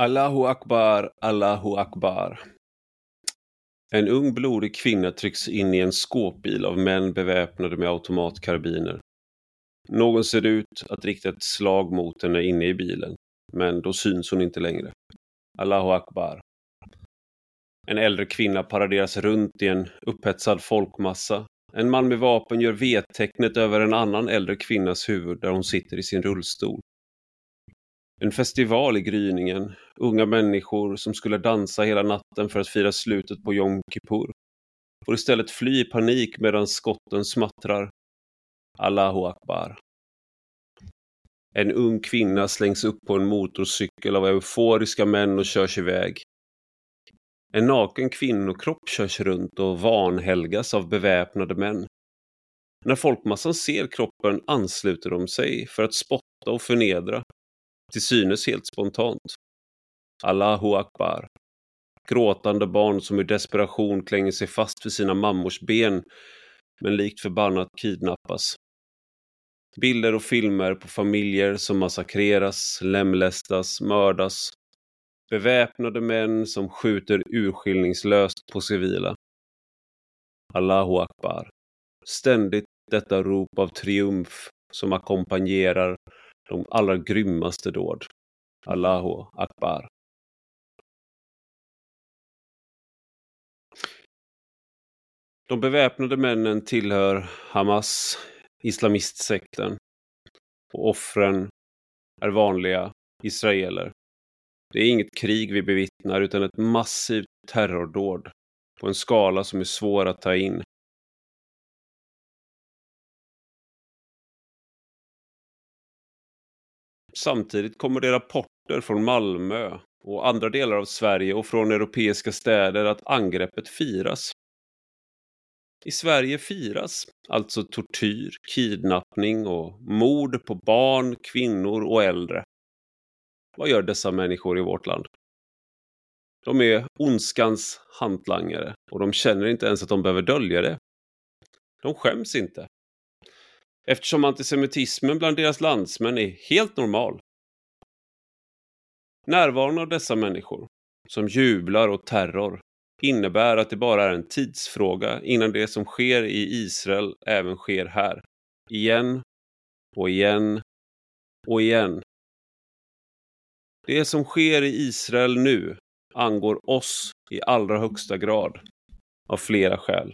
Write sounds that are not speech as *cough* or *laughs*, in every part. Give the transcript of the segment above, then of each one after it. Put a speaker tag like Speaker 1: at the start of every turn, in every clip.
Speaker 1: Allahu akbar, Allahu akbar. En ung blodig kvinna trycks in i en skåpbil av män beväpnade med automatkarbiner. Någon ser ut att rikta ett slag mot henne inne i bilen, men då syns hon inte längre. Allahu akbar. En äldre kvinna paraderas runt i en upphetsad folkmassa. En man med vapen gör V-tecknet över en annan äldre kvinnas huvud där hon sitter i sin rullstol. En festival i gryningen. Unga människor som skulle dansa hela natten för att fira slutet på Jom Kippur får istället fly i panik medan skotten smattrar. Allahu akbar. En ung kvinna slängs upp på en motorcykel av euforiska män och körs iväg. En naken kvinnokropp körs runt och vanhelgas av beväpnade män. När folkmassan ser kroppen ansluter de sig för att spotta och förnedra till synes helt spontant. Allahu akbar. Gråtande barn som i desperation klänger sig fast vid sina mammors ben men likt förbannat kidnappas. Bilder och filmer på familjer som massakreras, lemlästas, mördas. Beväpnade män som skjuter urskillningslöst på civila. Allahu akbar. Ständigt detta rop av triumf som ackompanjerar de allra grymmaste dåd. Allahu akbar. De beväpnade männen tillhör Hamas, islamistsekten. Och offren är vanliga israeler. Det är inget krig vi bevittnar utan ett massivt terrordåd på en skala som är svår att ta in. Samtidigt kommer det rapporter från Malmö och andra delar av Sverige och från europeiska städer att angreppet firas. I Sverige firas alltså tortyr, kidnappning och mord på barn, kvinnor och äldre. Vad gör dessa människor i vårt land? De är ondskans hantlangare och de känner inte ens att de behöver dölja det. De skäms inte eftersom antisemitismen bland deras landsmän är helt normal. Närvaron av dessa människor, som jublar åt terror, innebär att det bara är en tidsfråga innan det som sker i Israel även sker här. Igen och igen och igen. Det som sker i Israel nu angår oss i allra högsta grad. Av flera skäl.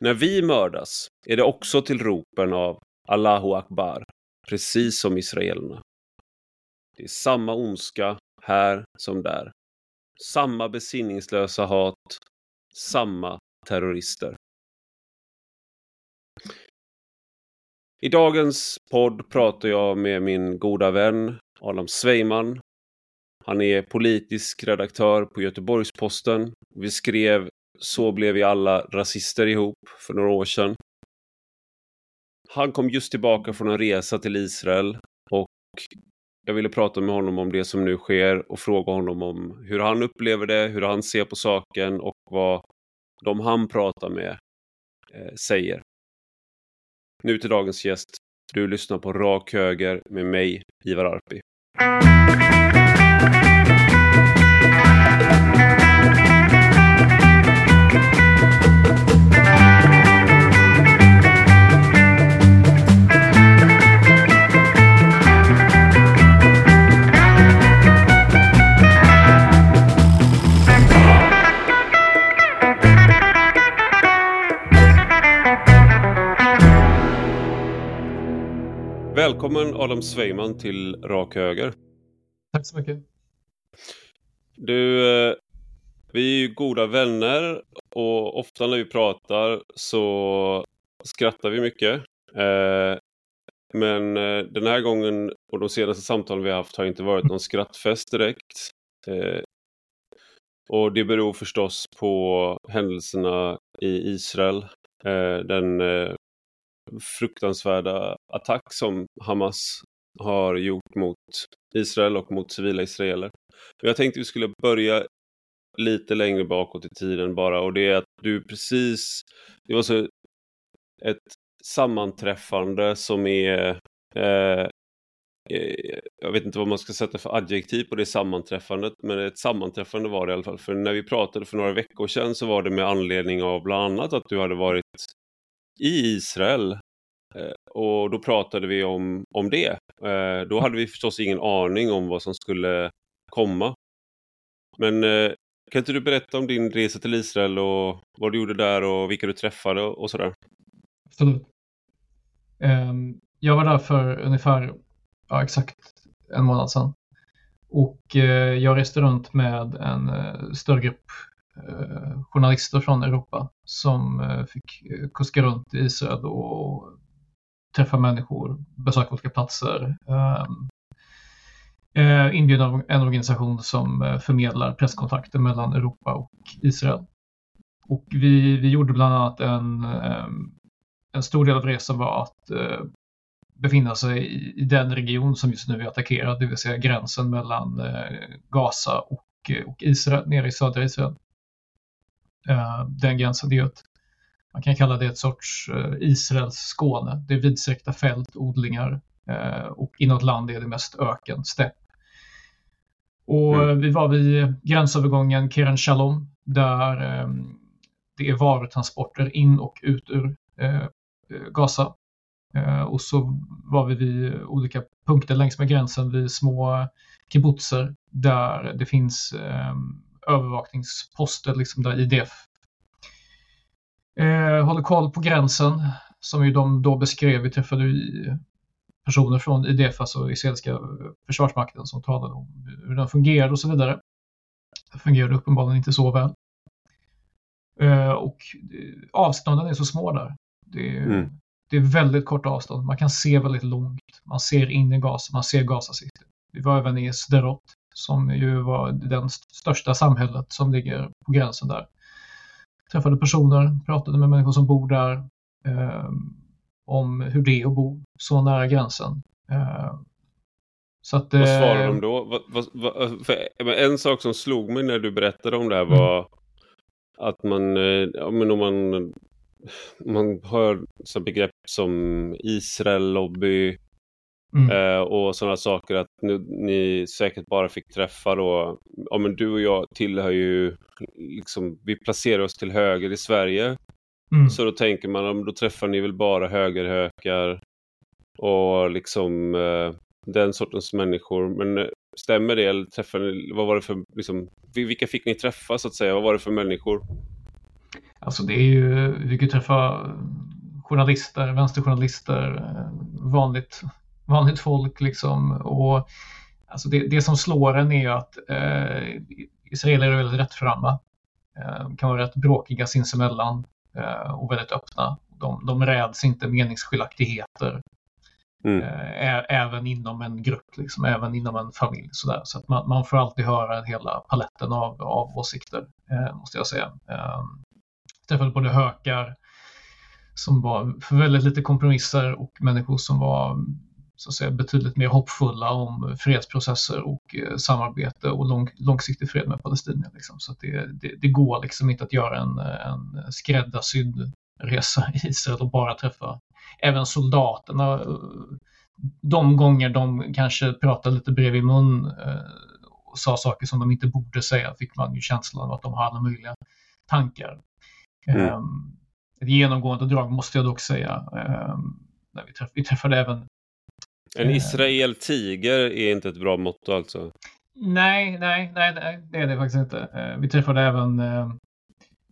Speaker 1: När vi mördas är det också till ropen av Allahu Akbar, precis som israelerna. Det är samma ondska här som där. Samma besinningslösa hat, samma terrorister. I dagens podd pratar jag med min goda vän Adam Sveiman. Han är politisk redaktör på Göteborgs-Posten. Vi skrev så blev vi alla rasister ihop för några år sedan. Han kom just tillbaka från en resa till Israel och jag ville prata med honom om det som nu sker och fråga honom om hur han upplever det, hur han ser på saken och vad de han pratar med eh, säger. Nu till dagens gäst. Du lyssnar på Rak Höger med mig, Ivar Arpi. Välkommen Adam Sveiman till Rak Höger.
Speaker 2: Tack så mycket.
Speaker 1: Du, eh, vi är ju goda vänner och ofta när vi pratar så skrattar vi mycket. Eh, men eh, den här gången och de senaste samtalen vi har haft har inte varit någon skrattfest direkt. Och det beror förstås på händelserna i Israel. Den fruktansvärda attack som Hamas har gjort mot Israel och mot civila israeler. Jag tänkte vi skulle börja lite längre bakåt i tiden bara och det är att du precis, det var så ett sammanträffande som är eh, eh, jag vet inte vad man ska sätta för adjektiv på det sammanträffandet, men ett sammanträffande var det i alla fall. För när vi pratade för några veckor sedan så var det med anledning av bland annat att du hade varit i Israel. Eh, och då pratade vi om, om det. Eh, då hade vi förstås ingen aning om vad som skulle komma. Men eh, kan inte du berätta om din resa till Israel och vad du gjorde där och vilka du träffade och sådär?
Speaker 2: Absolut. Ehm, jag var där för ungefär ja, exakt en månad sedan. Och jag reste runt med en större grupp Eh, journalister från Europa som eh, fick eh, kuska runt i Israel och träffa människor, besöka olika platser. Ehm, eh, inbjuda en organisation som förmedlar presskontakter mellan Europa och Israel. Och vi, vi gjorde bland annat en, ehm, en stor del av resan var att befinna sig i, i den region som just nu är attackerad, det vill säga gränsen mellan Gaza och, och Israel, nere i södra Israel. Den gränsen, det är ett man kan kalla det ett sorts eh, Israels Skåne. Det är vidsträckta fält, odlingar eh, och inåt land är det mest öken, stepp. Och mm. vi var vid gränsövergången Keren Shalom där det är varutransporter in och ut ur eh, Gaza. Och så var vi vid olika punkter längs med gränsen vid små kibbutzer där det finns övervakningsposter liksom där IDF Eh, håller koll på gränsen som ju de då beskrev. Vi träffade personer från IDF, alltså israeliska försvarsmakten, som talade om hur den fungerade och så vidare. Det fungerade uppenbarligen inte så väl. Eh, och avstånden är så små där. Det är, mm. det är väldigt kort avstånd. Man kan se väldigt långt. Man ser in i Gaza, man ser Gaza City. Vi var även i Sderot som ju var det största samhället som ligger på gränsen där träffade personer, pratade med människor som bor där eh, om hur det är att bo så nära gränsen. Eh,
Speaker 1: så att, vad svarade eh, de då? Vad, vad, vad, en sak som slog mig när du berättade om det här var mm. att man, eh, ja, men om man, man hör så begrepp som Israel-lobby, Mm. Eh, och sådana saker att nu, ni säkert bara fick träffa då, ja men du och jag tillhör ju, liksom, vi placerar oss till höger i Sverige. Mm. Så då tänker man, då träffar ni väl bara högerhökar och liksom eh, den sortens människor. Men eh, stämmer det eller träffar ni, vad var det för, liksom, vilka fick ni träffa så att säga? Vad var det för människor?
Speaker 2: Alltså det är ju, vi kan träffa journalister, vänsterjournalister, eh, vanligt vanligt folk liksom. Och, alltså det, det som slår en är ju att eh, israeler är väldigt rättframma. Eh, kan vara rätt bråkiga sinsemellan eh, och väldigt öppna. De, de räds inte meningsskiljaktigheter. Mm. Eh, även inom en grupp, liksom, även inom en familj. Sådär. Så att man, man får alltid höra hela paletten av, av åsikter, eh, måste jag säga. Eh, träffade både hökar som var för väldigt lite kompromisser och människor som var så att säga, betydligt mer hoppfulla om fredsprocesser och eh, samarbete och lång, långsiktig fred med Palestina. Liksom. Så det, det, det, går liksom inte att göra en, en skräddarsydd resa i Israel och bara träffa även soldaterna. De gånger de kanske pratade lite bredvid mun eh, och sa saker som de inte borde säga fick man ju känslan av att de har alla möjliga tankar. Mm. Um, ett genomgående drag måste jag dock säga. Um, vi, vi träffade även
Speaker 1: en eh. Israel tiger är inte ett bra motto alltså?
Speaker 2: Nej, nej, nej, nej det är det faktiskt inte. Eh, vi träffade även eh,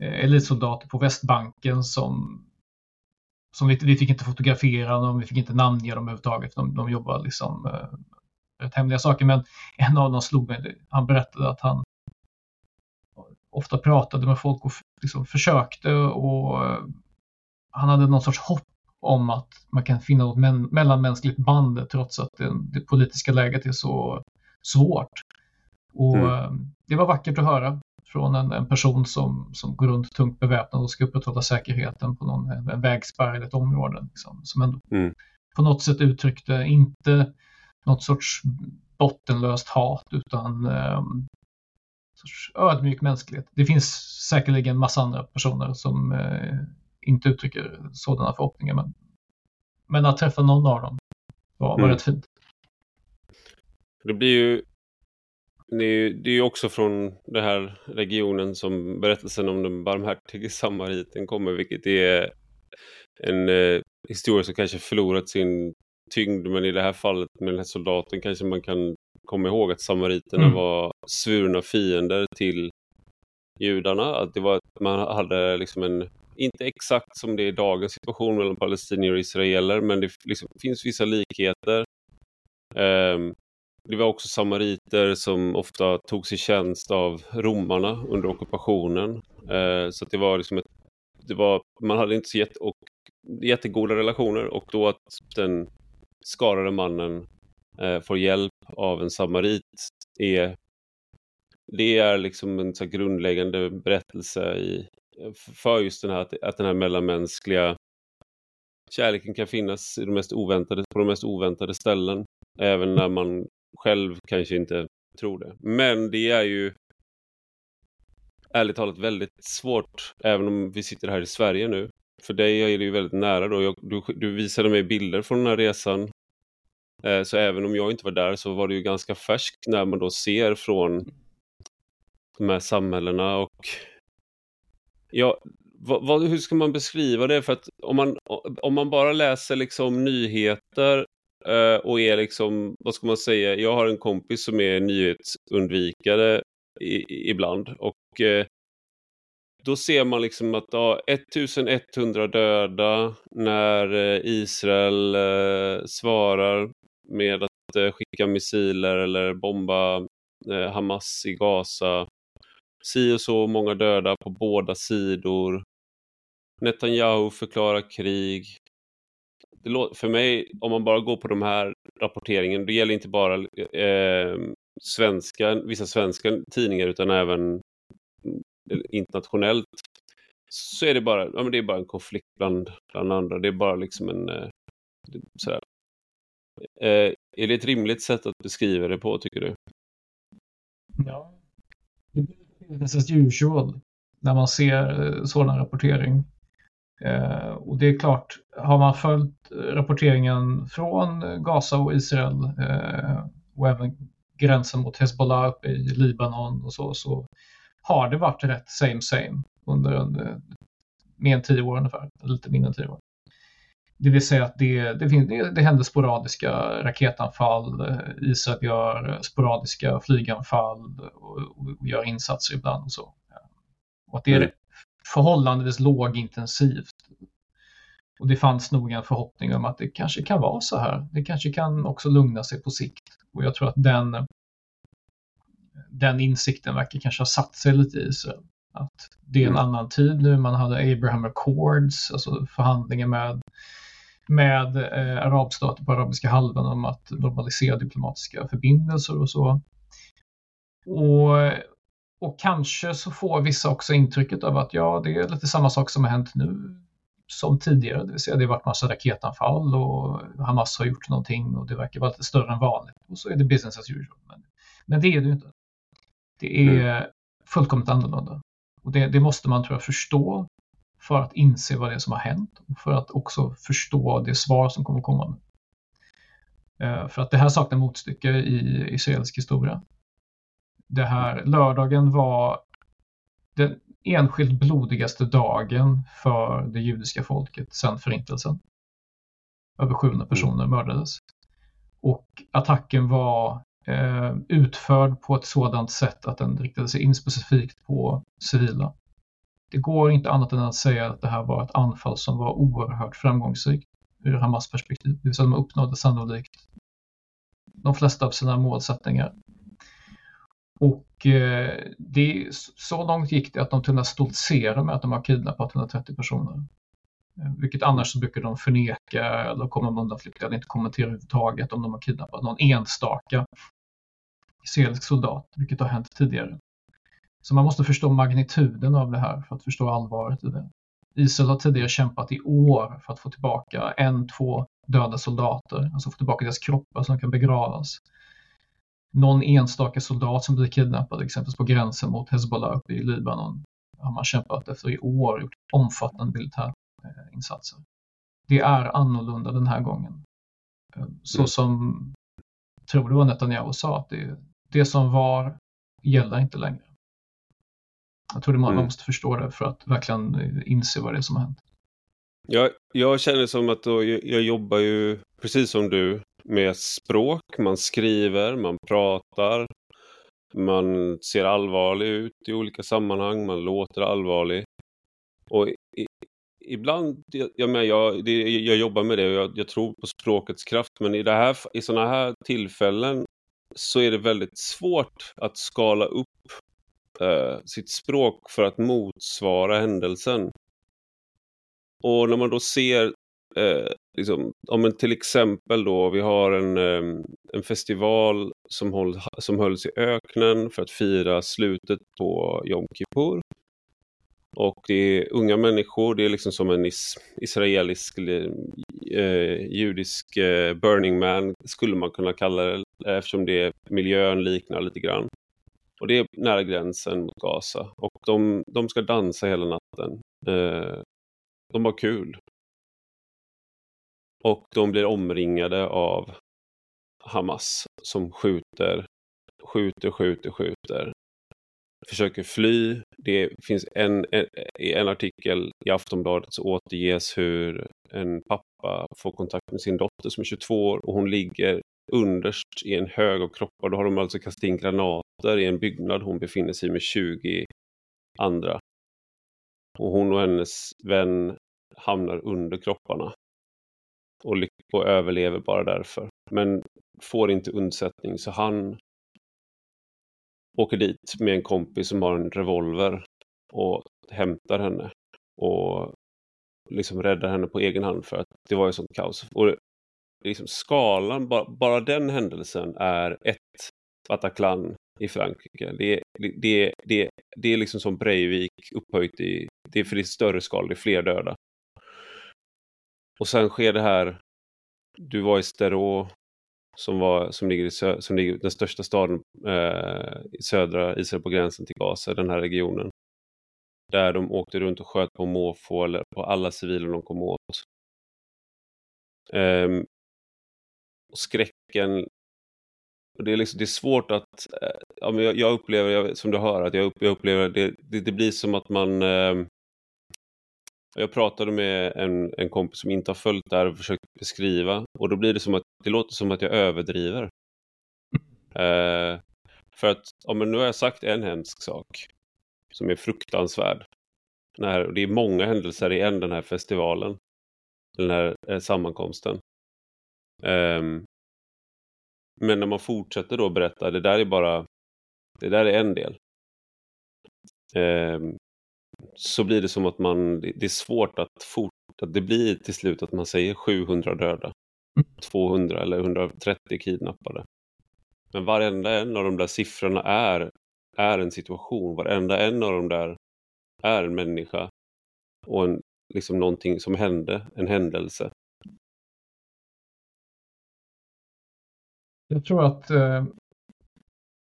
Speaker 2: elitsoldater på Västbanken som, som vi, vi fick inte fotografera dem, vi fick inte namnge dem överhuvudtaget. De, de jobbar liksom rätt hemliga saker. Men en av dem slog mig. Han berättade att han ofta pratade med folk och liksom försökte och han hade någon sorts hopp om att man kan finna något mellanmänskligt band trots att det, det politiska läget är så svårt. Och mm. Eh, det var vackert att höra från en, en, person som, som går runt tungt beväpnad och ska upprätthålla säkerheten på någon, en vägspärr eller ett område. Liksom, som ändå mm. på något sätt uttryckte inte något sorts bottenlöst hat utan um, sorts ödmjuk mänsklighet. Det finns säkerligen massa andra personer som uh, inte uttrycker sådana förhoppningar. Men, men att träffa någon av dem var, var mm. rätt fint.
Speaker 1: Det blir ju det är, det är också från den här regionen som berättelsen om den barmhärtige samariten kommer, vilket är en eh, historia som kanske förlorat sin tyngd, men i det här fallet med den här soldaten kanske man kan komma ihåg att samariterna mm. var svurna fiender till judarna. Att det var att man hade liksom en, inte exakt som det är i dagens situation mellan palestinier och israeler, men det liksom, finns vissa likheter. Um, det var också samariter som ofta togs i tjänst av romarna under ockupationen. Uh, så det var liksom ett, det var, man hade inte så jätte, och, jättegoda relationer och då att den skadade mannen uh, får hjälp av en samarit är det är liksom en så grundläggande berättelse i, för just den här, att, att den här mellanmänskliga kärleken kan finnas i de mest oväntade, på de mest oväntade ställen. Även när man själv kanske inte tror det. Men det är ju ärligt talat väldigt svårt, även om vi sitter här i Sverige nu. För dig är det ju väldigt nära då. Jag, du, du visade mig bilder från den här resan. Eh, så även om jag inte var där så var det ju ganska färskt när man då ser från de här samhällena och ja, vad, vad, hur ska man beskriva det? För att om man, om man bara läser liksom nyheter eh, och är liksom, vad ska man säga, jag har en kompis som är nyhetsundvikare i, ibland och eh, då ser man liksom att ja, 1100 döda när eh, Israel eh, svarar med att eh, skicka missiler eller bomba eh, Hamas i Gaza si och så många döda på båda sidor. Netanyahu förklarar krig. för mig, om man bara går på de här rapporteringen, det gäller inte bara eh, svenska, vissa svenska tidningar utan även eh, internationellt så är det bara, ja, men det är bara en konflikt bland, bland andra. Det är bara liksom en... Eh, sådär. Eh, är det ett rimligt sätt att beskriva det på, tycker du?
Speaker 2: Ja, business as usual när man ser eh, sådan rapportering. Eh, och det är klart, har man följt rapporteringen från Gaza och Israel eh, och även gränsen mot Hezbollah uppe i Libanon och så, så har det varit rätt same same under en, eh, mer än tio år ungefär, lite mindre än tio år. Det vill säga att det, det, det, det händer sporadiska raketanfall, Israel gör sporadiska flyganfall och, och gör insatser ibland och så. Och att det är mm. förhållandevis lågintensivt. Och det fanns nog en förhoppning om att det kanske kan vara så här. Det kanske kan också lugna sig på sikt. Och jag tror att den, den insikten verkar kanske ha satt sig lite i Israel. Att det är en mm. annan tid nu. Man hade Abraham Accords, alltså förhandlingar med med eh, arabstater på arabiska halvön om att normalisera diplomatiska förbindelser och så. Och, och kanske så får vissa också intrycket av att ja, det är lite samma sak som har hänt nu som tidigare, det vill säga det har varit massa raketanfall och Hamas har gjort någonting och det verkar vara lite större än vanligt och så är det business as usual. Men, men det är det ju inte. Det är mm. fullkomligt annorlunda. Och det, det, måste man tror jag förstå för att inse vad det är som har hänt och för att också förstå det svar som kommer komma. Eh, för att det här saknar motstycke i israelisk historia. Det här lördagen var den enskilt blodigaste dagen för det judiska folket sedan förintelsen. Över 700 personer mördades. Och attacken var eh, utförd på ett sådant sätt att den riktade sig in specifikt på civila det går inte annat än att säga att det här var ett anfall som var oerhört framgångsrikt ur Hamas perspektiv. Det vill säga de uppnådde sannolikt de flesta av sina målsättningar. Och eh, det, så långt gick det att de kunde stoltsera med att de har kidnappat 130 personer. Eh, vilket annars så brukar de förneka eller komma med undanflykter eller inte kommentera överhuvudtaget om de har kidnappat någon enstaka israelisk soldat, vilket har hänt tidigare. Så man måste förstå magnituden av det här för att förstå allvaret i det. Israel har tidigare kämpat i år för att få tillbaka en, två döda soldater, alltså få tillbaka deras kroppar som kan begravas. Någon enstaka soldat som blir kidnappad, exempelvis på gränsen mot Hezbollah uppe i Libanon, har man kämpat efter i år, gjort omfattande militärinsatser. Det är annorlunda den här gången. Så mm. som tror det var Netanyahu sa, att det, det som var gäller inte längre. Jag tror det man, mm. måste förstå det för att verkligen inse vad det är som har hänt.
Speaker 1: Jag, jag känner som att då, jag, jag jobbar ju precis som du med språk. Man skriver, man pratar, man ser allvarlig ut i olika sammanhang, man låter allvarlig. Och i, ibland, jag, men jag, det, jag jobbar med det och jag, jag, tror på språkets kraft, men i, det här, i sådana här tillfällen så är det väldigt svårt att skala upp eh, Eh, sitt språk för att motsvara händelsen. Och när man då ser, eh, liksom, om till exempel då, vi har en, eh, en festival som, håll, som hölls i öknen för att fira slutet på Jom Kippur. Och det är unga människor, det är liksom som en is israelisk, eh, judisk eh, Burning Man skulle man kunna kalla det eftersom det miljön liknar lite grann. Och det är nära gränsen mot Gaza. Och de, de ska dansa hela natten. Eh, de har kul. Och de blir omringade av Hamas som skjuter, skjuter, skjuter, skjuter. Försöker fly. Det finns en, en, en artikel i Aftonbladet så återges hur en pappa får kontakt med sin dotter som är 22 år och hon ligger underst i en hög av kroppar. Då har de alltså kastat in granater i en byggnad hon befinner sig i med 20 andra. Och hon och hennes vän hamnar under kropparna. Och, och överlever bara därför. Men får inte undsättning så han åker dit med en kompis som har en revolver och hämtar henne. Och liksom räddar henne på egen hand för att det var ju sånt kaos. Och liksom skalan, bara, bara den händelsen är ett Bataclan i Frankrike. Det, det, det, det, det är liksom som Breivik upphöjt i, det är för det är större skala, det är fler döda. Och sen sker det här, du var i Sterå som, var, som, ligger i sö, som ligger den största staden eh, i södra Israel på gränsen till Gaza, den här regionen. Där de åkte runt och sköt på måfå eller på alla civila de kom åt. Um, och skräcken. Och det, är liksom, det är svårt att, eh, ja, men jag, jag upplever, jag, som du hör, att jag, jag upplever det, det, det blir som att man eh, jag pratade med en, en kompis som inte har följt det här och försökt beskriva och då blir det som att det låter som att jag överdriver. *laughs* Eh, för att, ja, men nu har jag sagt en hemsk sak som är fruktansvärd. Den här, och det är många händelser i en den här festivalen. Den här eh, sammankomsten. Um, men när man fortsätter då berätta, det där är bara, det där är en del. Um, så blir det som att man, det är svårt att fortsätta, det blir till slut att man säger 700 döda, 200 eller 130 kidnappade. Men varenda en av de där siffrorna är, är en situation, varenda en av de där är en människa och en, liksom någonting som hände, en händelse.
Speaker 2: Jag tror att eh,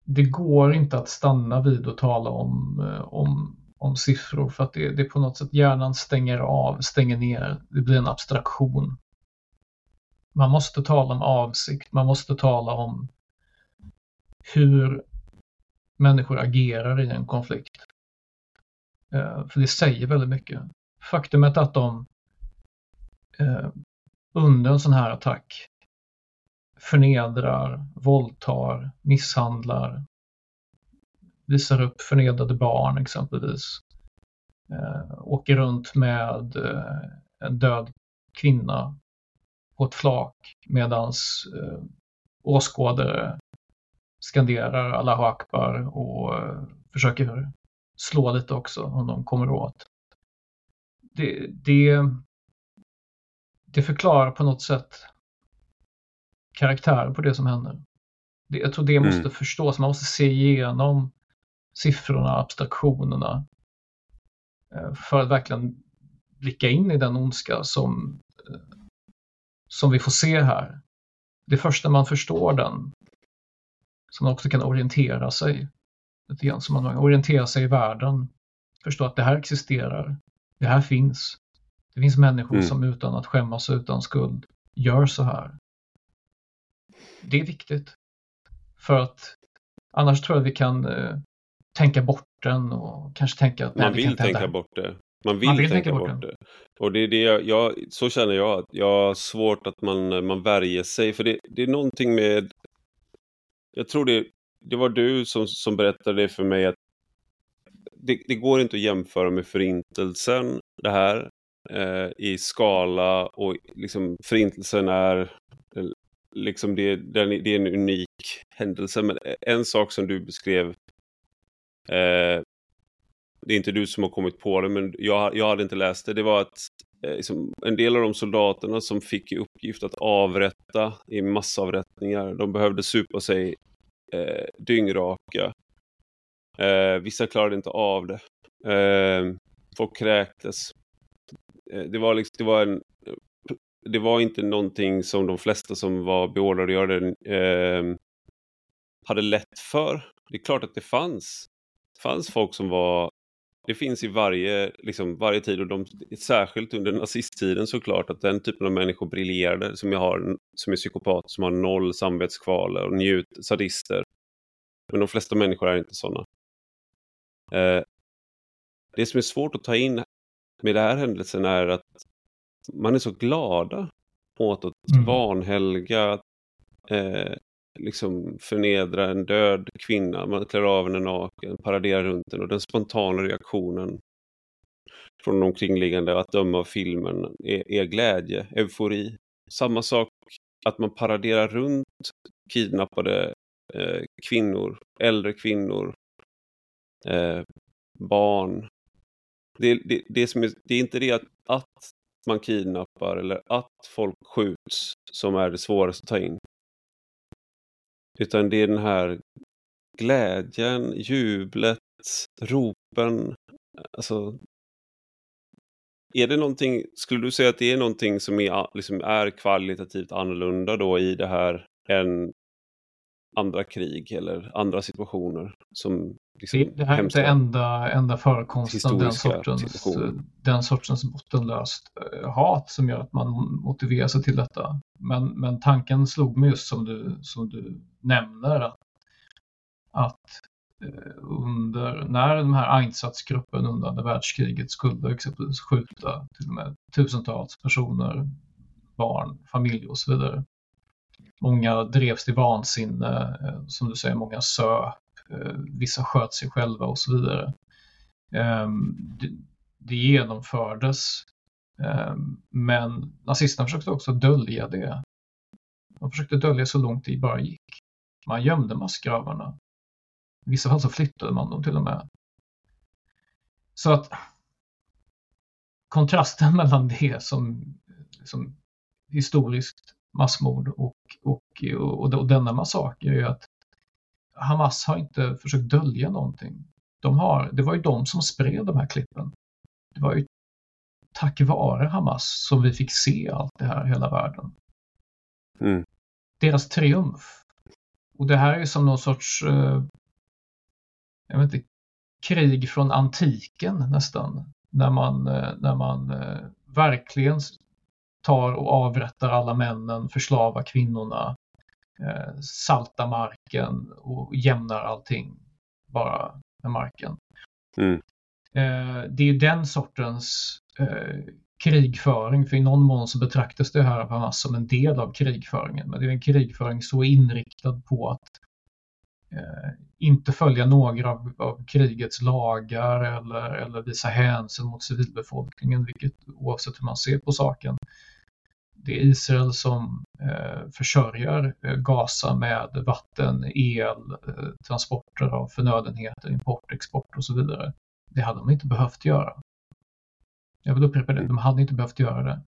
Speaker 2: det går inte att stanna vid och tala om, eh, om, om siffror för att det, det på något sätt hjärnan stänger av, stänger ner. Det blir en abstraktion. Man måste tala om avsikt, man måste tala om hur människor agerar i en konflikt. Eh, för det säger väldigt mycket. Faktumet att de eh, under en sån här attack förnedrar, våldtar, misshandlar, visar upp förnedrade barn exempelvis. Eh, åker runt med eh, en död kvinna på ett flak medans eh, åskådare skanderar Allahu Akbar och eh, försöker slå lite också om de kommer åt. Det, det, det förklarar på något sätt karaktär på det som händer. Det, jag tror det måste mm. förstås, man måste se igenom siffrorna, abstraktionerna eh, för att verkligen blicka in i den ondska som, eh, som vi får se här. Det är först när man förstår den som man också kan orientera sig. Lite grann, som man orienterar sig i världen. Förstå att det här existerar. Det här finns. Det finns människor mm. som utan att skämmas och utan skuld gör så här det är viktigt. För att annars tror jag vi kan eh, tänka bort den och kanske tänka att
Speaker 1: man vill tänka bort det. Man vill, man vill tänka, tänka, bort, bort det. Och det är det jag, jag, så känner jag att jag har svårt att man, man värjer sig. För det, det är någonting med, jag tror det, det var du som, som berättade det för mig att det, det går inte att jämföra med förintelsen det här eh, i skala och liksom förintelsen är liksom det, det är en unik händelse. Men en sak som du beskrev eh, det är inte du som har kommit på det, men jag, jag hade inte läst det. Det var att eh, liksom, en del av de soldaterna som fick i uppgift att avrätta i massavrättningar, de behövde supa sig eh, dyngraka. Eh, vissa klarade inte av det. Eh, folk kräktes. Eh, det, var liksom, det, var en, det var inte någonting som de flesta som var beordrade att göra det eh, hade lätt för. Det är klart att det fanns. Det fanns folk som var det finns i varje, liksom, varje tid och de, särskilt under nazisttiden såklart att den typen av människor briljerade som jag har, som är psykopat, som har noll samvetskval och njut, sadister. Men de flesta människor är inte sådana. Eh, det som är svårt att ta in med den här händelsen är att man är så glada åt att mm. vanhelga, eh, liksom förnedra en död kvinna. Man klär av henne naken, paraderar runt den och den spontana reaktionen från de omkringliggande att döma av filmen är, är glädje, eufori. Samma sak att man paraderar runt kidnappade eh, kvinnor, äldre kvinnor, eh, barn. Det, det, det, är, det är inte det att, att man kidnappar eller att folk skjuts som är det svåraste att ta in. Utan det är den här glädjen, jublet, ropen. Alltså, är det någonting, skulle du säga att det är någonting som är, liksom är kvalitativt annorlunda då i det här än andra krig eller andra situationer som
Speaker 2: liksom det här är inte enda, enda förekomsten av den sortens, den sortens bottenlöst eh, hat som gör att man motiverar sig till detta. Men, men tanken slog mig just som du, som du nämner att, att eh, under, när den här Einsatzgruppen under andra världskriget skulle exempelvis skjuta till och med tusentals personer, barn, familj och så vidare. Många drevs till vansinne, eh, som du säger, många söp, eh, vissa sköt sig själva och så vidare. Ehm, det genomfördes, ehm, men nazisterna försökte också dölja det. De försökte dölja så långt det bara gick. Man gömde massgravarna. I vissa fall så flyttade man dem till och med. Så att kontrasten *laughs* mellan det som, som historiskt massmord och, och, och, och denna massaker är ju att Hamas har inte försökt dölja någonting. De har, det var ju de som spred de här klippen. Det var ju tack vare Hamas som vi fick se allt det här i hela världen. Mm. Deras triumf. Och det här är som någon sorts, eh, jag vet inte, krig från antiken nästan. När man, eh, när man eh, verkligen tar och avrättar alla männen, förslavar kvinnorna, eh, saltar marken och jämnar allting bara med marken. Mm. Eh, det är den sortens eh, krigföring, för i någon mån så betraktas det här av Hamas som en del av krigföringen, men det är en krigföring så inriktad på att eh, inte följa några av, av, krigets lagar eller, eller visa hänsyn mot civilbefolkningen, vilket oavsett hur man ser på saken. Det är Israel som eh, försörjer eh, Gaza med vatten, el, eh, transporter av förnödenheter, import, export och så vidare. Det hade de inte behövt göra. Jag vill upprepa det, de hade inte behövt göra det.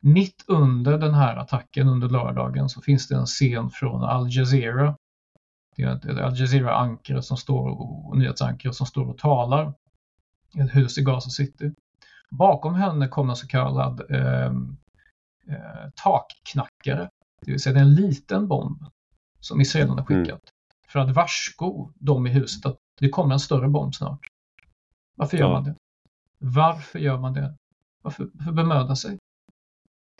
Speaker 2: Mitt under den här attacken under lördagen så finns det en scen från Al Jazeera. Det är ett Al Jazeera-ankare som står och nyhetsankare som står och talar i ett hus i Gaza City. Bakom henne kommer en så kallad eh, eh, takknackare, det vill säga det är en liten bomb som israelerna skickat mm. för att varsko de i huset att det kommer en större bomb snart. Varför gör ja. man det? Varför gör man det? Varför, varför bemöda sig?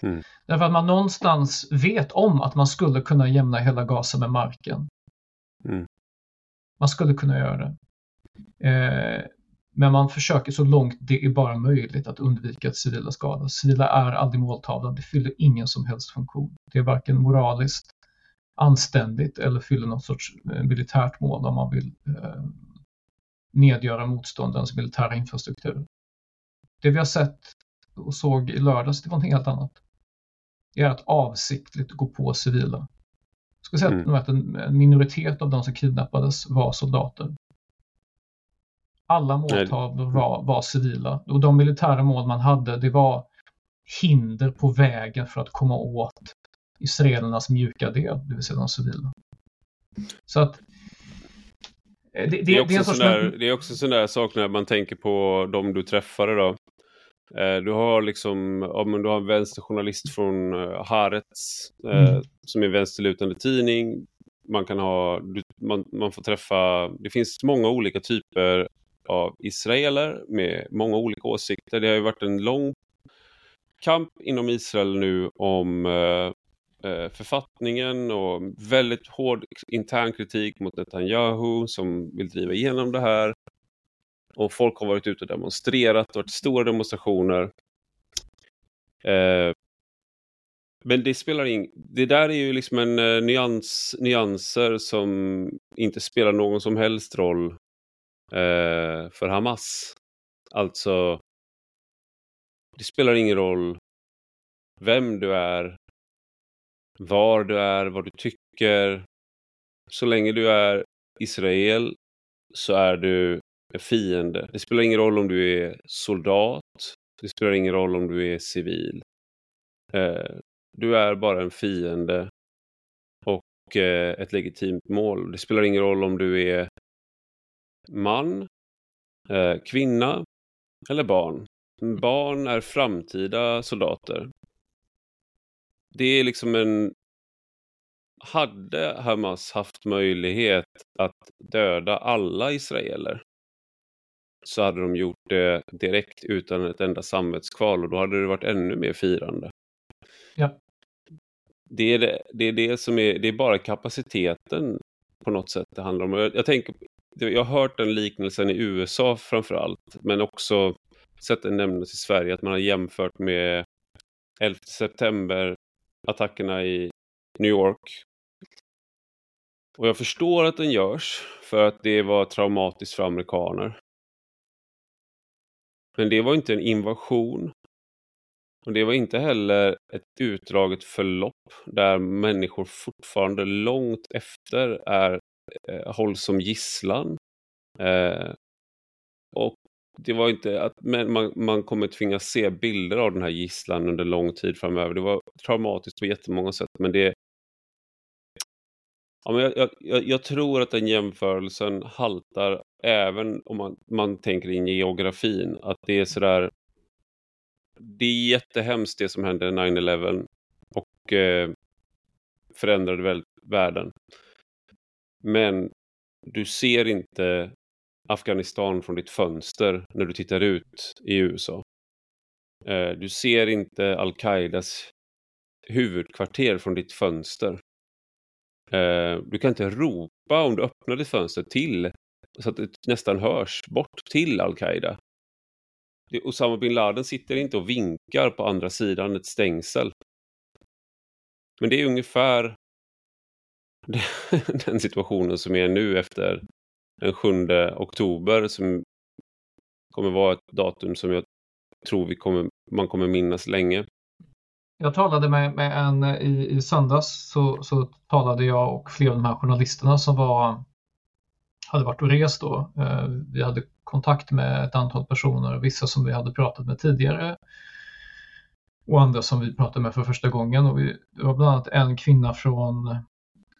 Speaker 2: Mm. Därför att man någonstans vet om att man skulle kunna jämna hela Gaza med marken.
Speaker 1: Mm.
Speaker 2: Man skulle kunna göra det. Eh, men man försöker så långt det är bara möjligt att undvika att civila skadas. Civila är aldrig måltavlan, det fyller ingen som helst funktion. Det är varken moraliskt anständigt eller fyller något sorts eh, militärt mål om man vill eh, nedgöra motståndarens militära infrastruktur. Det vi har sett och såg i lördags, det var något helt annat. Det är att avsiktligt gå på civila. Jag ska säga mm. att en minoritet av de som kidnappades var soldater. Alla måltavlor var, var civila och de militära mål man hade det var hinder på vägen för att komma åt israelernas mjuka del, det vill säga de civila. Så att
Speaker 1: det, det, det, är, också det, är, där, det är också sån där sak när man tänker på de du träffade då. Eh, du har liksom, om du har en vänsterjournalist från eh, Haaretz eh, mm. som är vänsterlutande tidning. Man kan ha, man, man får träffa, det finns många olika typer av israeler med många olika åsikter. Det har ju varit en lång kamp inom Israel nu om eh, eh, författningen och väldigt hård intern kritik mot Netanyahu som vill driva igenom det här. Och folk har varit ute och demonstrerat och varit stora demonstrationer. Eh, men det spelar ing... Det där är ju liksom en eh, nyans, nyanser som inte spelar någon som helst roll eh, för Hamas. Alltså, det spelar ingen roll vem du är, var du är, vad du tycker. Så länge du är Israel så är du en fiende. Det spelar ingen roll om du är soldat. Det spelar ingen roll om du är civil. Eh, du är bara en fiende och eh, ett legitimt mål. Det spelar ingen roll om du är man, eh, kvinna eller barn. Barn är framtida soldater det är liksom en... Hade Hamas haft möjlighet att döda alla israeler så hade de gjort det direkt utan ett enda samvetskval och då hade det varit ännu mer firande.
Speaker 2: Ja.
Speaker 1: Det är det, det, är det som är, det är bara kapaciteten på något sätt det handlar om. Jag, jag tänker, jag har hört den liknelsen i USA framför allt, men också sett den nämnas i Sverige, att man har jämfört med 11 september attackerna i New York. Och jag förstår att den görs för att det var traumatiskt för amerikaner. Men det var inte en invasion. Och det var inte heller ett utdraget förlopp där människor fortfarande långt efter är, eh, hålls som gisslan. Eh, och det var inte att man, man kommer tvingas se bilder av den här gisslan under lång tid framöver. Det var traumatiskt på jättemånga sätt, men det... Ja, men jag, jag, jag tror att den jämförelsen haltar även om man, man tänker in geografin. Att det är sådär... Det är jättehemskt det som hände 9-11 och eh, förändrade väl världen. Men du ser inte Afghanistan från ditt fönster när du tittar ut i USA. Eh, du ser inte Al-Qaidas huvudkvarter från ditt fönster. Eh, du kan inte ropa om du öppnar ditt fönster till så att det nästan hörs bort till Al-Qaida. Osama bin Laden sitter inte och vinkar på andra sidan ett stängsel. Men det är ungefär *laughs* den situationen som är nu efter den 7 oktober som kommer vara ett datum som jag tror vi kommer, man kommer minnas länge.
Speaker 2: Jag talade med, med en i, i söndags så, så talade jag och flera av de här journalisterna som var, hade varit och rest då. Eh, vi hade kontakt med ett antal personer, vissa som vi hade pratat med tidigare och andra som vi pratade med för första gången. Och vi, det var bland annat en kvinna från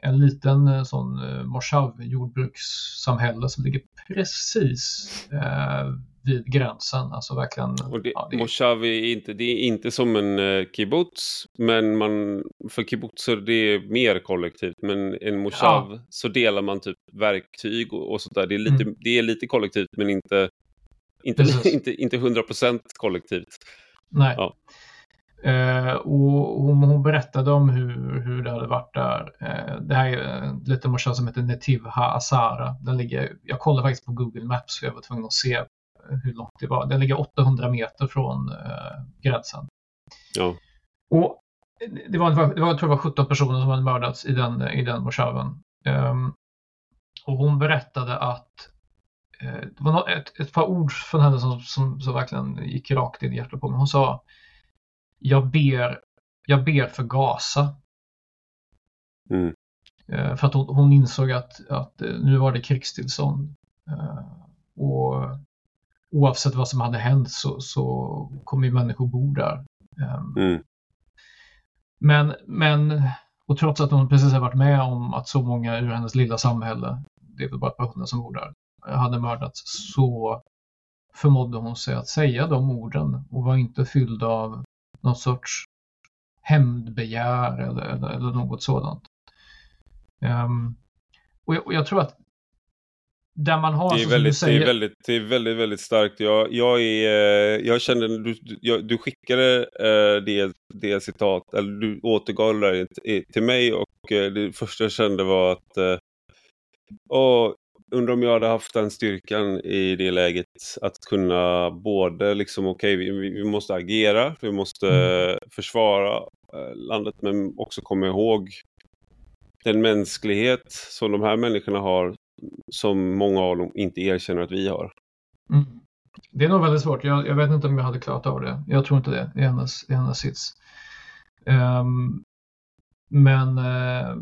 Speaker 2: en liten eh, sån eh, Moshav jordbrukssamhälle som ligger precis eh, vid gränsen. Alltså verkligen.
Speaker 1: Och det, ja, det... Moshav är inte, det är inte som en eh, kibbutz, men man, för kibbutzer det är mer kollektivt. Men en Moshav ja. så delar man typ verktyg och, och sånt där. Det är lite, mm. det är lite kollektivt men inte, inte, *laughs* inte, inte 100% kollektivt.
Speaker 2: Nej. Ja. Och hon, hon, berättade om hur, hur det hade varit där. Eh, det här är en liten morsa som heter Netiv Ha Den ligger, jag kollade faktiskt på Google Maps för jag var tvungen att se hur långt det var. Den ligger 800 meter från eh, gränsen.
Speaker 1: Ja.
Speaker 2: Och det var, det var, jag tror det var 17 personer som hade mördats i den, i den moshaven. Um, och hon berättade att eh, det var ett, ett, par ord från henne som, som, som verkligen gick rakt in i hjärtat på mig. Hon sa jag ber, jag ber för Gaza.
Speaker 1: Mm.
Speaker 2: Eh, för att hon, hon, insåg att, att eh, nu var det krigstillstånd. Eh, och oavsett vad som hade hänt så, så kommer ju människor bo där.
Speaker 1: Ehm, mm.
Speaker 2: Men, men, och trots att hon precis har varit med om att så många ur hennes lilla samhälle, det är väl bara ett par hundra som bor där, hade mördats, så förmådde hon sig att säga de orden och var inte fylld av någon sorts hämndbegär eller, eller, eller något sådant. Um, och, jag, och, jag, tror att där man har...
Speaker 1: Det är, väldigt, säger... det är, väldigt, det är väldigt, väldigt starkt. Jag, jag, är, eh, jag kände, du, jag, du skickade uh, det, det citat, eller du återgav det till mig och uh, det första jag kände var att oh, undrar om jag hade haft den styrkan i det läget att kunna både liksom okej okay, vi, vi, måste agera, vi måste mm. försvara landet men också komma ihåg den mänsklighet som de här människorna har som många av dem inte erkänner att vi har.
Speaker 2: Mm. Det är nog väldigt svårt. Jag, jag, vet inte om jag hade klarat av det. Jag tror inte det i hennes, i hennes sits. Um, men uh,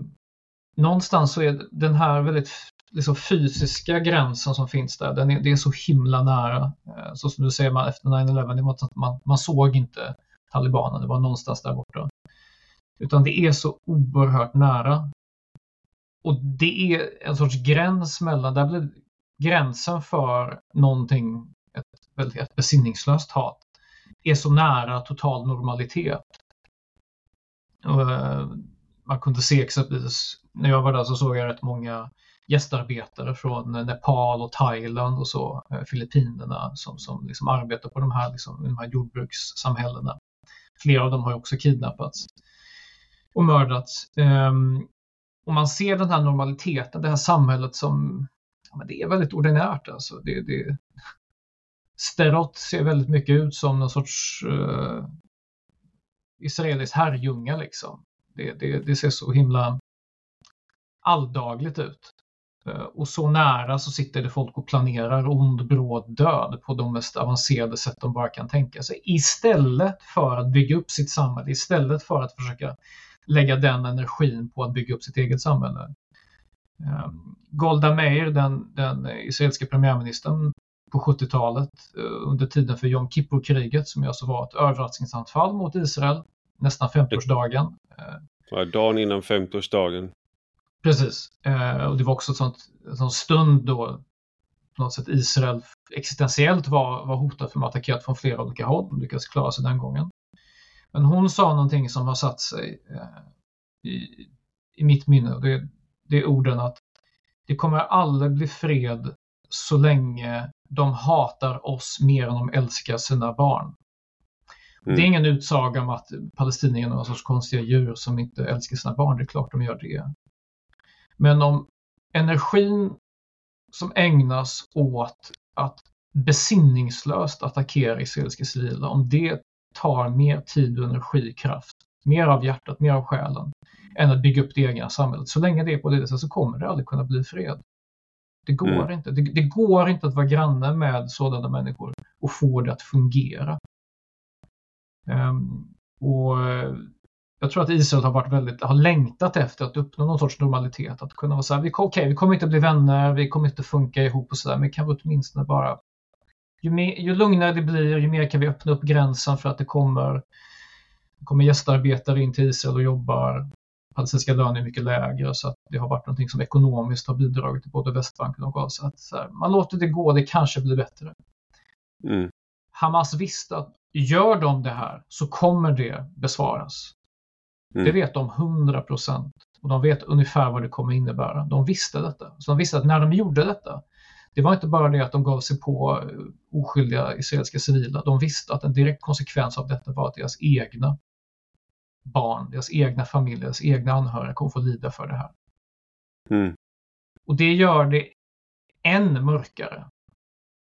Speaker 2: någonstans så är den här väldigt liksom, fysiska gränsen som finns där, den är, det är så himla nära. Eh, så som du säger, man, efter 9-11, det var att man, man såg inte talibanerna, det var någonstans där borta. Utan det är så oerhört nära och det är en sorts gräns mellan, där blir gränsen för någonting, ett, väldigt, ett besinningslöst hat, är så nära total normalitet. Och, eh, man kunde se exempelvis, när jag var där så såg jag rätt många gästarbetare från Nepal och Thailand och så, eh, Filippinerna som, som liksom arbetar på de här, liksom, de här jordbrukssamhällena. Flera av dem har också kidnappats och mördats. Um, och man ser den här normaliteten, det här samhället som ja, men det är väldigt ordinärt. Alltså. Det, det, Sterot ser väldigt mycket ut som någon sorts uh, israelisk herrljunga. Liksom. Det, det, det, ser så himla alldagligt ut. Eh, och så nära så sitter det folk och planerar ond bråd död på de mest avancerade sätt de bara kan tänka sig. Istället för att bygga upp sitt samhälle, istället för att försöka lägga den energin på att bygga upp sitt eget samhälle. Eh, Golda Meir, den, den israeliska premiärministern på 70-talet eh, under tiden för Jom Kippur-kriget som alltså var ett överraskningsanfall mot Israel nästan 50-årsdagen.
Speaker 1: Ja, dagen innan 50-årsdagen.
Speaker 2: Precis, eh, och det var också ett sånt, en sån stund då på något sätt Israel existentiellt var, var hotat för att attackerat från flera olika håll. De lyckades klara sig den gången. Men hon sa någonting som har satt sig eh, i, i mitt minne. Det, det är orden att det kommer aldrig bli fred så länge de hatar oss mer än de älskar sina barn. Mm. Det är ingen utsaga om att palestinierna är någon sorts konstiga djur som inte älskar sina barn. Det är klart de gör det. Men om energin som ägnas åt att besinningslöst attackera israeliska civila, om det tar mer tid och energikraft, mer av hjärtat, mer av själen, än att bygga upp det egna samhället. Så länge det är på det sättet så kommer det aldrig kunna bli fred. Det går mm. inte. Det, det, går inte att vara granne med sådana människor och få det att fungera. Um, och jag tror att Israel har varit väldigt, har längtat efter att uppnå någon sorts normalitet. Att kunna vara så här, vi, okay, vi kommer inte bli vänner, vi kommer inte funka ihop och sådär, men kan vi åtminstone bara ju, mer, ju lugnare det blir, ju mer kan vi öppna upp gränsen för att det kommer, kommer gästarbetare in till Israel och jobbar. Palestinska löner är mycket lägre så att det har varit någonting som ekonomiskt har bidragit till både Västbanken och Gaza. Att här, man låter det gå, det kanske blir bättre.
Speaker 1: Mm.
Speaker 2: Hamas visste att gör de det här så kommer det besvaras. Mm. Det vet de 100 procent och de vet ungefär vad det kommer innebära. De visste detta. Så de visste att när de gjorde detta det var inte bara det att de gav sig på eh, oskyldiga israeliska civila. De visste att en direkt konsekvens av detta var att deras egna barn, deras egna familjer, deras egna anhöriga kommer få lida för det här.
Speaker 1: Mm.
Speaker 2: Och det gör det än mörkare.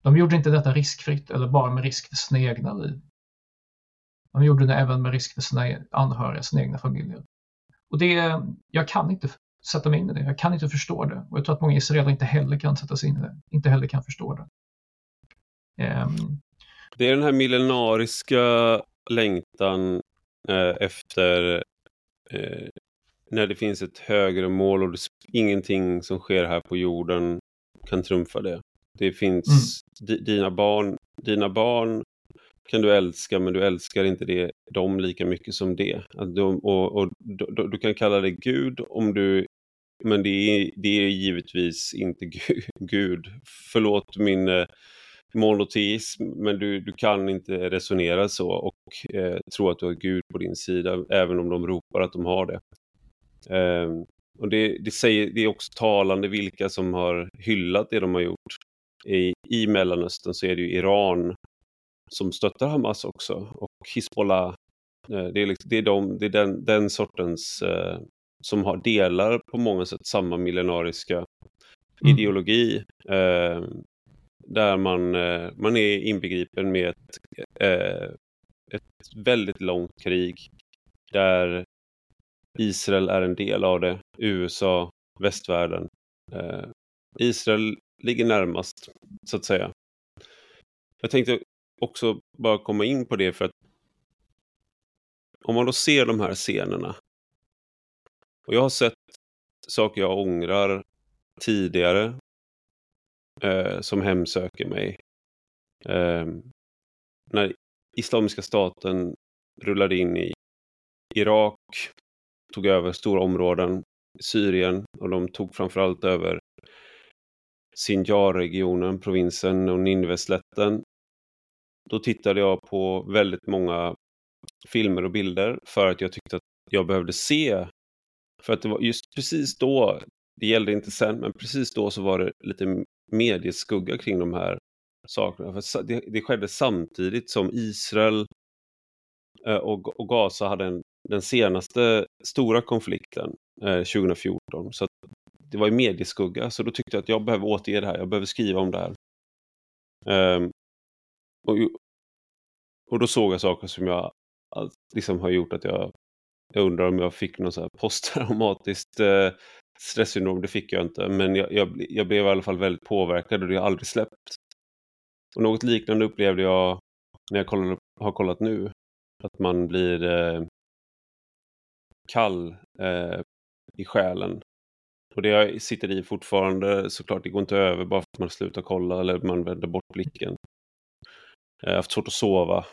Speaker 2: De gjorde inte detta riskfritt eller bara med risk för sina egna liv. De gjorde det även med risk för sina anhöriga, sina egna familjer. Och det, jag kan inte sätta mig in i det. Jag kan inte förstå det. Och jag tror att många israeler inte heller kan sätta sig in i det. Inte heller kan förstå det. Um...
Speaker 1: Det är den här millenariska längtan eh, efter eh, när det finns ett högre mål och det, ingenting som sker här på jorden kan trumfa det. Det finns mm. dina barn, dina barn kan du älska men du älskar inte det, dem lika mycket som det. De, och, och du, du, kan kalla det Gud om du men det är, det är givetvis inte *laughs* Gud. Förlåt min eh, monoteism, men du, du kan inte resonera så och eh, tro att du har Gud på din sida, även om de ropar att de har det. Eh, och det, det, säger, det är också talande vilka som har hyllat det de har gjort. I, I Mellanöstern så är det ju Iran som stöttar Hamas också och Hizbollah. Eh, det är, liksom, det är, de, det är den, den sortens eh, som har, delar på många sätt samma millenariska mm. ideologi. Eh, där man, eh, man är inbegripen med ett, eh, ett väldigt långt krig. Där Israel är en del av det, USA, västvärlden. Eh, Israel ligger närmast, så att säga. Jag tänkte också bara komma in på det för att om man då ser de här scenerna och jag har sett saker jag ångrar tidigare eh, som hemsöker mig. Eh, när Islamiska staten rullade in i Irak, tog över stora områden, Syrien och de tog framförallt över Sinjar-regionen, provinsen och Nineveslätten. Då tittade jag på väldigt många filmer och bilder för att jag tyckte att jag behövde se för att det var just precis då, det gällde inte sen, men precis då så var det lite medieskugga kring de här sakerna. För det, det skedde samtidigt som Israel eh, och, och Gaza hade en, den senaste stora konflikten eh, 2014. Så det var i medieskugga, så då tyckte jag att jag behöver återge det här, jag behöver skriva om det här. Um, och, och då såg jag saker som jag liksom har gjort att jag jag undrar om jag fick något så här posttraumatiskt eh, stresssyndrom. Det fick jag inte. Men jag, jag, jag, blev i alla fall väldigt påverkad och det har aldrig släppt. Och något liknande upplevde jag när jag kollade, har kollat nu. Att man blir eh, kall eh, i själen. Och det sitter i fortfarande såklart. Det går inte över bara för att man slutar kolla eller man vänder bort blicken. Jag har haft svårt att sova.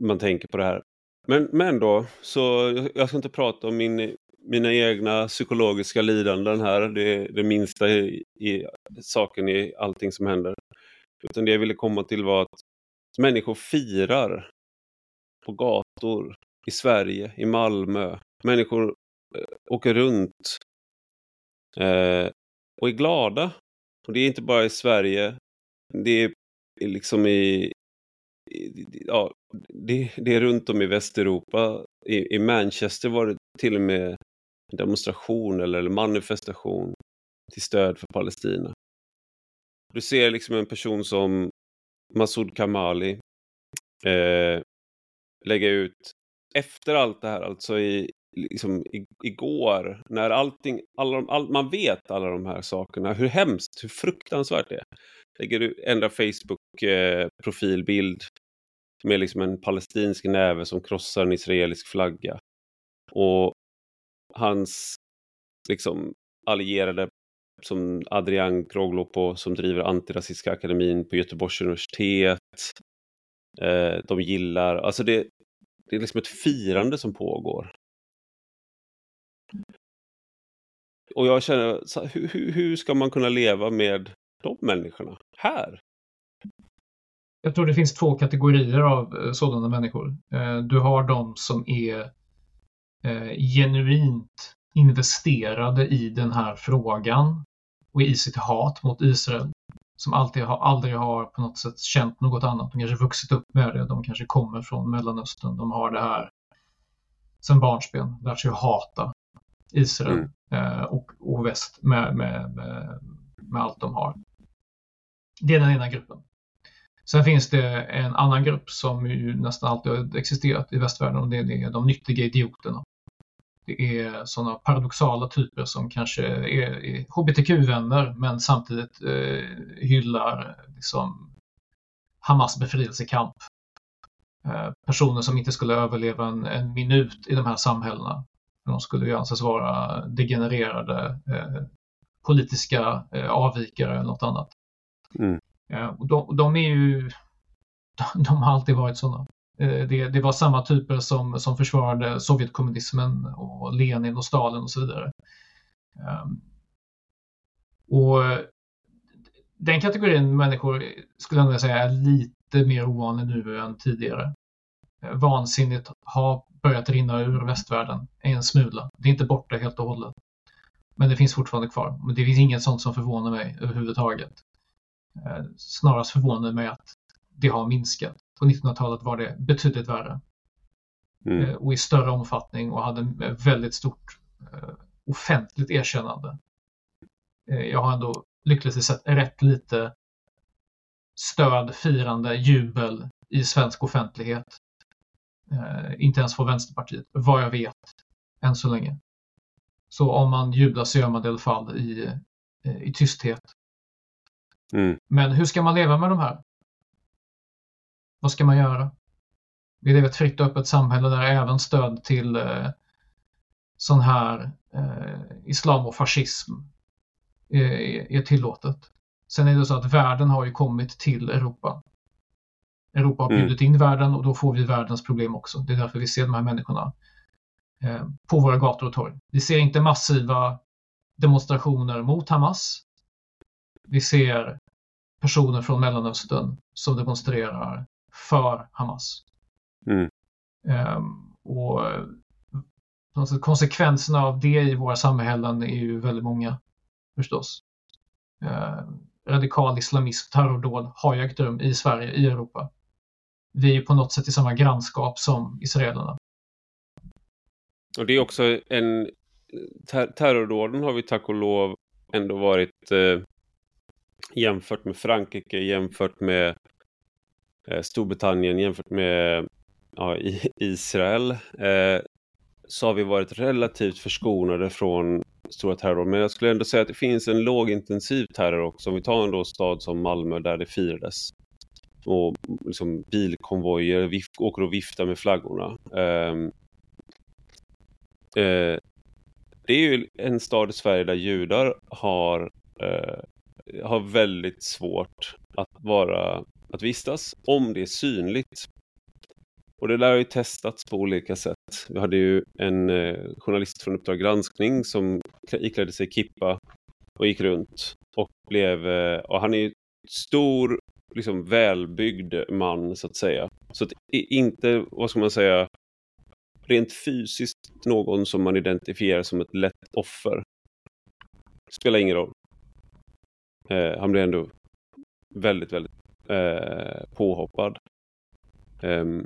Speaker 1: Man tänker på det här. Men, men då, så jag ska inte prata om min, mina egna psykologiska lidanden här. Det är det minsta i, i saken i allting som händer. Utan det jag ville komma till var att människor firar på gator i Sverige, i Malmö. Människor eh, åker runt eh, och är glada. Och det är inte bara i Sverige. Det är liksom i, ja, det, det är runt om i Västeuropa. I, I, Manchester var det till och med demonstration eller manifestation till stöd för Palestina. Du ser liksom en person som Masoud Kamali eh, lägga ut efter allt det här, alltså i, liksom, i, igår, när allting, alla, all, man vet alla de här sakerna, hur hemskt, hur fruktansvärt det är. Lägger du, ändra Facebook eh, med liksom en palestinsk näve som krossar en israelisk flagga. Och hans liksom allierade som Adrian Kroglopo som driver Antirasistiska akademin på Göteborgs universitet. Eh, de gillar, alltså det, det är liksom ett firande som pågår. Och jag känner, hur, hur ska man kunna leva med de människorna här?
Speaker 2: Jag tror det finns två kategorier av eh, sådana människor. Eh, du har de som är eh, genuint investerade i den här frågan och i sitt hat mot Israel. Som alltid har, aldrig har på något sätt känt något annat. De kanske vuxit upp med det. De kanske kommer från Mellanöstern. De har det här sen barnsben lärt sig att hata Israel mm. och, och väst med, med, med, med allt de har. Det är den ena gruppen. Sen finns det en annan grupp som ju nästan alltid har existerat i västvärlden och det är de nyttiga idioterna. Det är sådana paradoxala typer som kanske är hbtq-vänner men samtidigt eh, hyllar liksom, Hamas befrielsekamp. Eh, personer som inte skulle överleva en, en, minut i de här samhällena. De skulle ju anses vara degenererade eh, politiska eh, avvikare eller något annat. Mm. Och de, de, är ju, de har alltid varit sådana. Eh, det, det, var samma typer som, som försvarade Sovjetkommunismen och Lenin och Stalin och så vidare. Ehm, och eh, den kategorin människor skulle jag säga är lite mer ovanlig nu än tidigare. Eh, vansinnigt har börjat rinna ur västvärlden en smula. Det är inte borta helt och hållet. Men det finns fortfarande kvar. Men det finns inget sånt som förvånar mig överhuvudtaget. Eh, snarast förvånar mig att det har minskat. På 1900-talet var det betydligt värre. Mm. Eh, och i större omfattning och hade väldigt stort uh, offentligt erkännande. Jag har ändå lyckligtvis sett rätt lite stöd, firande, jubel i svensk offentlighet. Inte ens från Vänsterpartiet, vad jag vet, än så länge. Så om man jublar så gör man det i alla fall i, i tysthet. Mm. Men hur ska man leva med de här? Vad ska man göra? Vi lever ett fritt och öppet samhälle där även stöd till eh, sån här eh, islam och fascism är, är tillåtet. Sen är det så att världen har ju kommit till Europa. Europa har mm. bjudit in världen och då får vi världens problem också. Det är därför vi ser de här människorna eh, på våra gator och torg. Vi ser inte massiva demonstrationer mot Hamas. Vi ser personer från Mellanöstern som demonstrerar för Hamas. Mm. Um, och alltså, konsekvenserna av det i våra samhällen är ju väldigt många förstås. Uh, radikal islamism, terrordåd har ju ägt rum i Sverige, i Europa. Vi är ju på något sätt i samma grannskap som israelerna.
Speaker 1: Och det är också en... Ter terrordåden har vi tack och lov ändå varit eh, jämfört med Frankrike, jämfört med Eh, Storbritannien jämfört med ja, *laughs* Israel eh, så har vi varit relativt förskonade från stora terror. Men jag skulle ändå säga att det finns en lågintensiv terror också. Om vi tar en stad som Malmö där det firades. Och liksom bilkonvojer vif åker och viftar med flaggorna. Eh, eh, det är ju en stad i Sverige där judar har, eh, har väldigt svårt att vara att vistas om det är synligt. Och det där har ju testats på olika sätt. Vi hade ju en eh, journalist från Uppdrag granskning som iklädde sig kippa och gick runt och blev, eh, och han är ju stor, liksom välbyggd man så att säga. Så att inte, vad ska man säga, rent fysiskt någon som man identifierar som ett lätt offer. Spelar ingen roll. Eh, han blir ändå väldigt, väldigt eh, påhoppad. Um,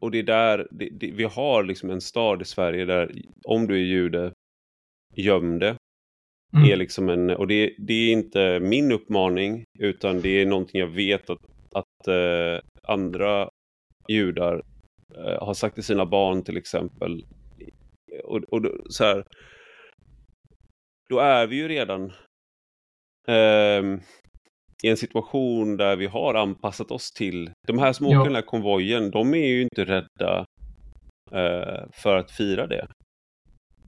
Speaker 1: och det är där, det, det, vi har liksom en stad i Sverige där om du är jude, göm det. Mm. Är liksom en, och det, det, är inte min uppmaning utan det är någonting jag vet att, att eh, andra judar eh, har sagt till sina barn till exempel. Och, och så här, då är vi ju redan eh, i en situation där vi har anpassat oss till de här som åker ja. den här konvojen, de är ju inte rädda uh, för att fira det.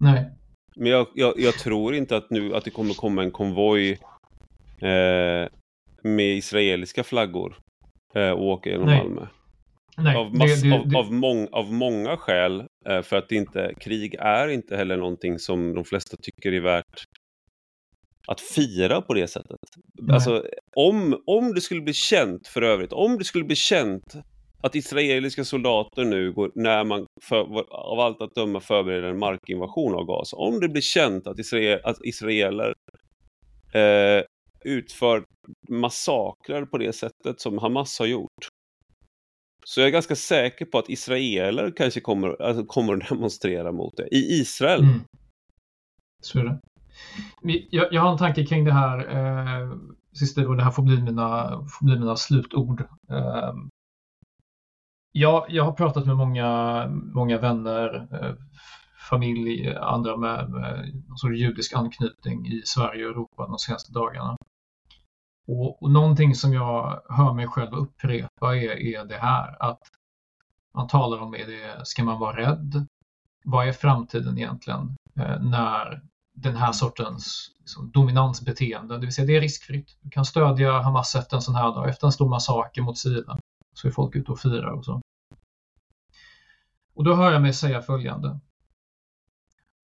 Speaker 2: Nej.
Speaker 1: Men jag, jag, jag, tror inte att nu att det kommer komma en konvoj uh, med israeliska flaggor uh, och åka genom Nej. Malmö. Nej, av, mass, det, det, av, av, mång, av, många skäl, för att inte, krig är inte heller någonting som de flesta tycker är värt att fira på det sättet. Nej. Alltså, om, om det skulle bli känt för övrigt, om det skulle bli känt att israeliska soldater nu går, när man för, av allt att döma förbereder en markinvasion av Gaza, om det blir känt att, israel, att israeler eh, utför massakrer på det sättet som Hamas har gjort, Så jag är ganska säker på att israeler kanske kommer, alltså, kommer att *laughs* demonstrera mot det. I Israel. Mm.
Speaker 2: Så är det. Jag, jag, har en tanke kring det här, eh, sista och det här får bli mina, får bli mina slutord. Eh, jag, jag har pratat med många, många vänner, eh, familj, andra med, med någon judisk anknytning i Sverige och Europa de senaste dagarna. Och, och någonting som jag hör mig själv upprepa är, är det här att man talar om, är det, ska man vara rädd? Vad är framtiden egentligen eh, när den här sortens liksom, dominansbeteende, det vill säga det är riskfritt. Du kan stödja Hamas efter en sån här dag, efter en stor massaker mot Sida, så är folk ute och firar och så. Och då hör jag mig säga följande.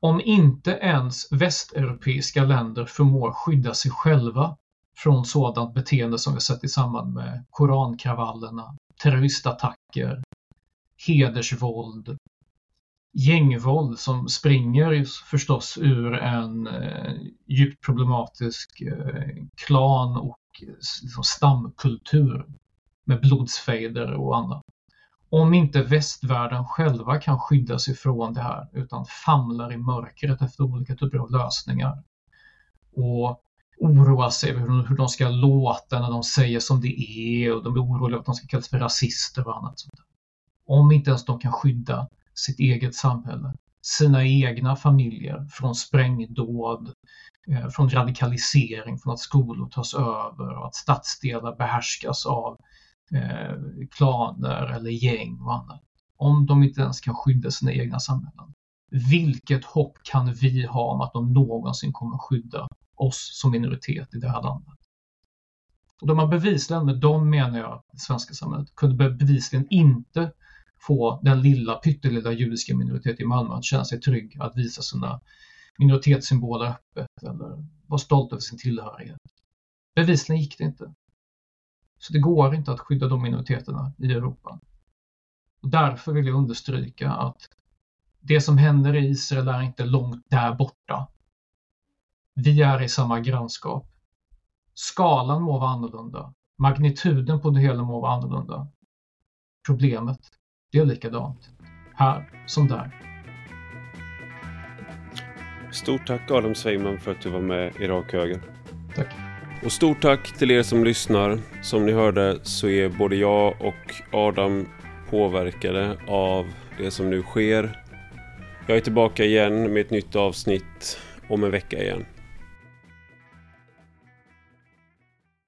Speaker 2: Om inte ens västeuropeiska länder förmår skydda sig själva från sådant beteende som vi sett i samband med korankravallerna, terroristattacker, hedersvåld, gängvåld som springer förstås ur en eh, djupt problematisk eh, klan och eh, liksom, stamkultur med blodsfejder och annat. Om inte västvärlden själva kan skydda sig från det här utan famlar i mörkret efter olika typer av lösningar och oroar sig över hur de ska låta när de säger som det är och de är oroliga att de ska kallas för rasister och annat sånt. Om inte ens de kan skydda sitt eget samhälle, sina egna familjer från sprängdåd, eh, från radikalisering, från att skolor tas över och att stadsdelar behärskas av eh, klaner eller gäng och annat. Om de inte ens kan skydda sina egna samhällen. Vilket hopp kan vi ha om att de någonsin kommer skydda oss som minoritet i det här landet? Och de har bevisligen, med dem menar jag det svenska samhället, kunde bevisligen inte få den lilla pyttelilla judiska minoriteten i Malmö att känna sig trygg att visa sina minoritetssymboler öppet eller vara stolt över sin tillhörighet. Bevisligen gick det inte. Så det går inte att skydda de minoriteterna i Europa. Och därför vill jag understryka att det som händer i Israel är inte långt där borta. Vi är i samma grannskap. Skalan må vara annorlunda. Magnituden på det hela må vara annorlunda. Problemet det är likadant. Här som där.
Speaker 1: Stort tack Adam Sveiman för att du var med i Rak Höger.
Speaker 2: Tack.
Speaker 1: Och stort tack till er som lyssnar. Som ni hörde så är både jag och Adam påverkade av det som nu sker. Jag är tillbaka igen med ett nytt avsnitt om en vecka igen.